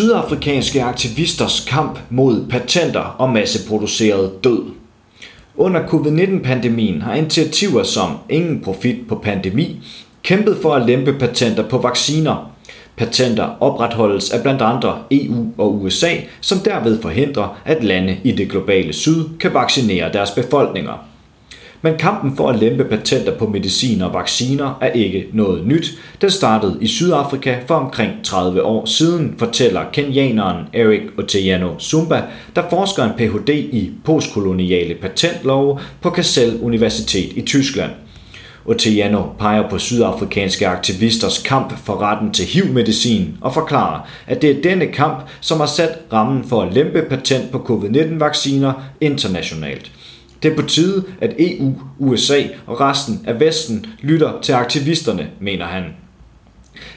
Sydafrikanske aktivisters kamp mod patenter og masseproduceret død. Under covid-19-pandemien har initiativer som Ingen Profit på Pandemi kæmpet for at lempe patenter på vacciner. Patenter opretholdes af blandt andre EU og USA, som derved forhindrer, at lande i det globale syd kan vaccinere deres befolkninger. Men kampen for at lempe patenter på medicin og vacciner er ikke noget nyt. Den startede i Sydafrika for omkring 30 år siden, fortæller kenyaneren Eric Otieno Zumba, der forsker en Ph.D. i postkoloniale patentlove på Kassel Universitet i Tyskland. Otieno peger på sydafrikanske aktivisters kamp for retten til HIV-medicin og forklarer, at det er denne kamp, som har sat rammen for at lempe patent på covid-19-vacciner internationalt. Det er på tide, at EU, USA og resten af Vesten lytter til aktivisterne, mener han.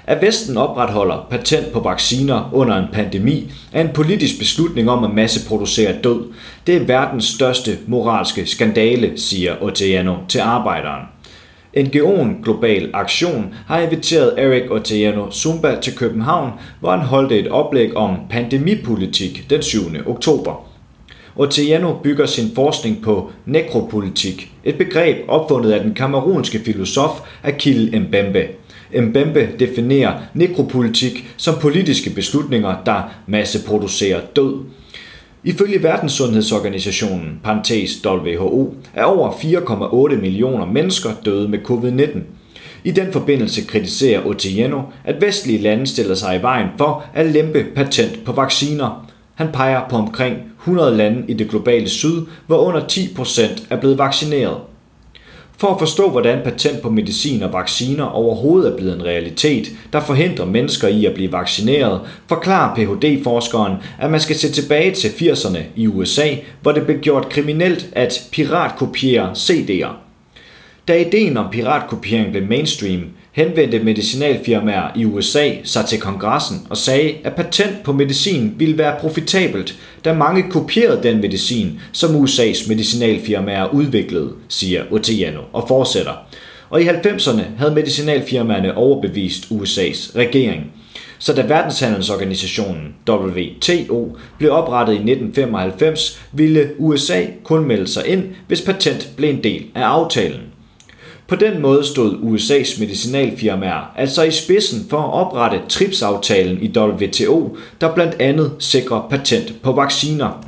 At Vesten opretholder patent på vacciner under en pandemi er en politisk beslutning om at masseproducere død. Det er verdens største moralske skandale, siger Oteano til arbejderen. NGO'en Global Aktion har inviteret Erik Oteano Zumba til København, hvor han holdt et oplæg om pandemipolitik den 7. oktober. Otieno bygger sin forskning på nekropolitik, et begreb opfundet af den kamerunske filosof Akil Mbembe. Mbembe definerer nekropolitik som politiske beslutninger, der masseproducerer død. Ifølge Verdenssundhedsorganisationen, parentes WHO, er over 4,8 millioner mennesker døde med covid-19. I den forbindelse kritiserer Otieno, at vestlige lande stiller sig i vejen for at lempe patent på vacciner. Han peger på omkring 100 lande i det globale syd, hvor under 10% er blevet vaccineret. For at forstå, hvordan patent på medicin og vacciner overhovedet er blevet en realitet, der forhindrer mennesker i at blive vaccineret, forklarer Ph.D.-forskeren, at man skal se tilbage til 80'erne i USA, hvor det blev gjort kriminelt at piratkopiere CD'er. Da ideen om piratkopiering blev mainstream, henvendte medicinalfirmaer i USA sig til kongressen og sagde, at patent på medicin ville være profitabelt, da mange kopierede den medicin, som USA's medicinalfirmaer udviklede, siger Otiano og fortsætter. Og i 90'erne havde medicinalfirmaerne overbevist USA's regering. Så da verdenshandelsorganisationen WTO blev oprettet i 1995, ville USA kun melde sig ind, hvis patent blev en del af aftalen. På den måde stod USA's medicinalfirmaer altså i spidsen for at oprette TRIPS-aftalen i WTO, der blandt andet sikrer patent på vacciner.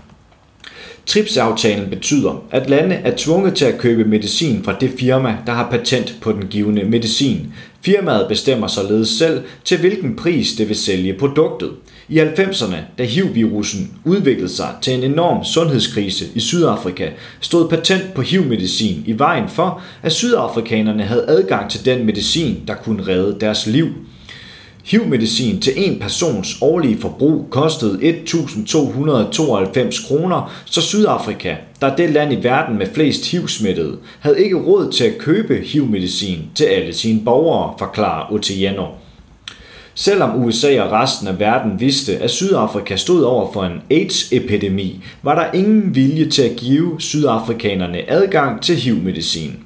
TRIPS-aftalen betyder, at lande er tvunget til at købe medicin fra det firma, der har patent på den givende medicin. Firmaet bestemmer således selv, til hvilken pris det vil sælge produktet. I 90'erne, da HIV-virusen udviklede sig til en enorm sundhedskrise i Sydafrika, stod patent på HIV-medicin i vejen for, at sydafrikanerne havde adgang til den medicin, der kunne redde deres liv. HIV-medicin til en persons årlige forbrug kostede 1.292 kroner, så Sydafrika, der er det land i verden med flest HIV-smittede, havde ikke råd til at købe HIV-medicin til alle sine borgere, forklarer Otieno. Selvom USA og resten af verden vidste, at Sydafrika stod over for en AIDS-epidemi, var der ingen vilje til at give sydafrikanerne adgang til HIV-medicin.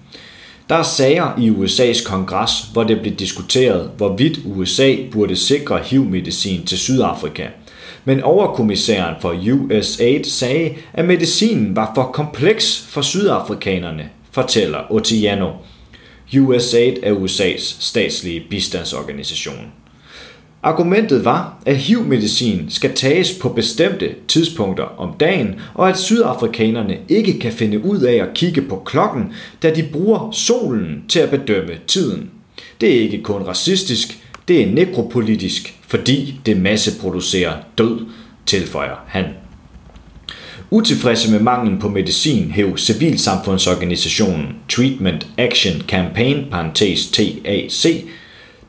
Der er sager i USA's kongres, hvor det blev diskuteret, hvorvidt USA burde sikre HIV-medicin til Sydafrika. Men overkommissæren for USAID sagde, at medicinen var for kompleks for sydafrikanerne, fortæller Otiano. USAID er USA's statslige bistandsorganisation. Argumentet var, at HIV-medicin skal tages på bestemte tidspunkter om dagen, og at sydafrikanerne ikke kan finde ud af at kigge på klokken, da de bruger solen til at bedømme tiden. Det er ikke kun racistisk, det er nekropolitisk, fordi det masseproducerer død, tilføjer han. Utilfredse med manglen på medicin hæv civilsamfundsorganisationen Treatment Action Campaign, parentes TAC,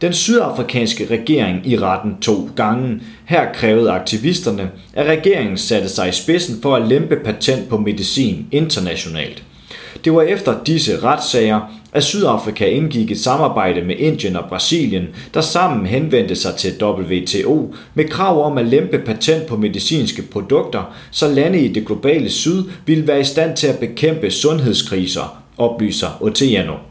den sydafrikanske regering i retten to gange. Her krævede aktivisterne, at regeringen satte sig i spidsen for at lempe patent på medicin internationalt. Det var efter disse retssager, at Sydafrika indgik et samarbejde med Indien og Brasilien, der sammen henvendte sig til WTO med krav om at lempe patent på medicinske produkter, så lande i det globale syd ville være i stand til at bekæmpe sundhedskriser, oplyser Oteano.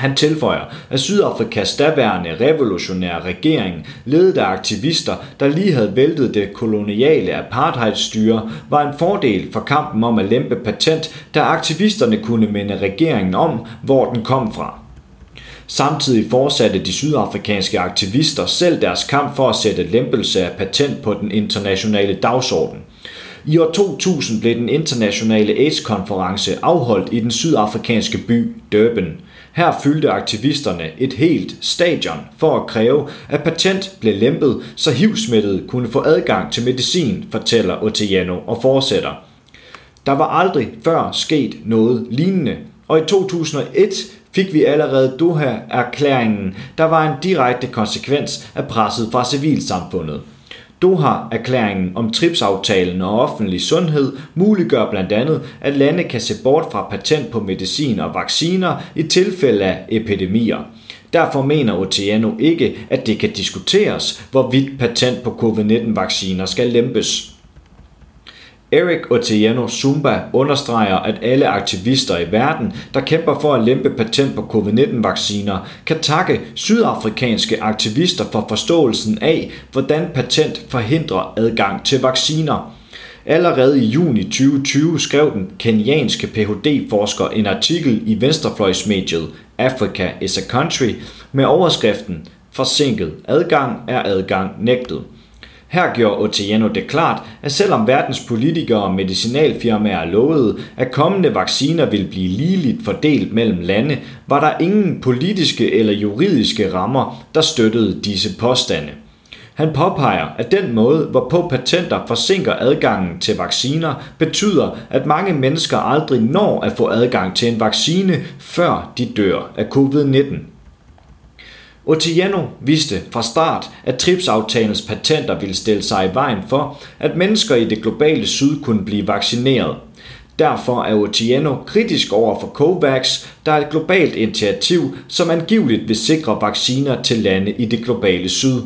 Han tilføjer, at Sydafrikas daværende revolutionære regering, ledet af aktivister, der lige havde væltet det koloniale apartheidstyre, var en fordel for kampen om at lempe patent, da aktivisterne kunne minde regeringen om, hvor den kom fra. Samtidig fortsatte de sydafrikanske aktivister selv deres kamp for at sætte lempelse af patent på den internationale dagsorden. I år 2000 blev den internationale AIDS-konference afholdt i den sydafrikanske by Durban. Her fyldte aktivisterne et helt stadion for at kræve, at patent blev lempet, så HIV-smittede kunne få adgang til medicin, fortæller Otieno og fortsætter. Der var aldrig før sket noget lignende, og i 2001 fik vi allerede Doha-erklæringen, der var en direkte konsekvens af presset fra civilsamfundet. Doha-erklæringen om TRIPS-aftalen og offentlig sundhed muliggør blandt andet, at lande kan se bort fra patent på medicin og vacciner i tilfælde af epidemier. Derfor mener Otieno ikke, at det kan diskuteres, hvorvidt patent på covid-19-vacciner skal lempes. Eric Otieno Zumba understreger, at alle aktivister i verden, der kæmper for at lempe patent på covid-19-vacciner, kan takke sydafrikanske aktivister for forståelsen af, hvordan patent forhindrer adgang til vacciner. Allerede i juni 2020 skrev den kenyanske Ph.D.-forsker en artikel i venstrefløjsmediet Africa is a Country med overskriften Forsinket adgang er adgang nægtet. Her gjorde Otieno det klart, at selvom verdens politikere og medicinalfirmaer lovede, at kommende vacciner ville blive ligeligt fordelt mellem lande, var der ingen politiske eller juridiske rammer, der støttede disse påstande. Han påpeger, at den måde, hvorpå patenter forsinker adgangen til vacciner, betyder, at mange mennesker aldrig når at få adgang til en vaccine, før de dør af covid-19. Otieno vidste fra start, at TRIPS-aftalens patenter ville stille sig i vejen for, at mennesker i det globale syd kunne blive vaccineret. Derfor er Otieno kritisk over for COVAX, der er et globalt initiativ, som angiveligt vil sikre vacciner til lande i det globale syd.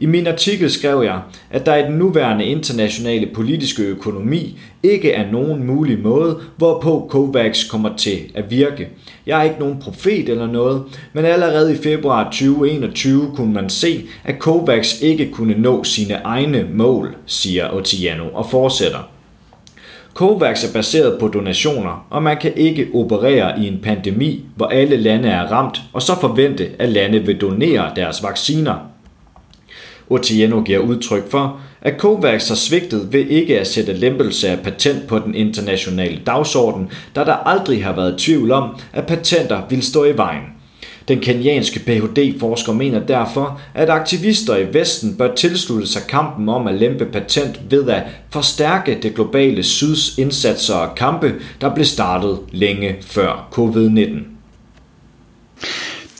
I min artikel skrev jeg, at der i den nuværende internationale politiske økonomi ikke er nogen mulig måde, hvorpå COVAX kommer til at virke. Jeg er ikke nogen profet eller noget, men allerede i februar 2021 kunne man se, at COVAX ikke kunne nå sine egne mål, siger Otiano og fortsætter. COVAX er baseret på donationer, og man kan ikke operere i en pandemi, hvor alle lande er ramt, og så forvente, at lande vil donere deres vacciner. Otieno giver udtryk for, at COVAX har svigtet ved ikke at sætte lempelse af patent på den internationale dagsorden, da der aldrig har været tvivl om, at patenter vil stå i vejen. Den kenyanske Ph.D.-forsker mener derfor, at aktivister i Vesten bør tilslutte sig kampen om at lempe patent ved at forstærke det globale syds indsatser og kampe, der blev startet længe før covid-19.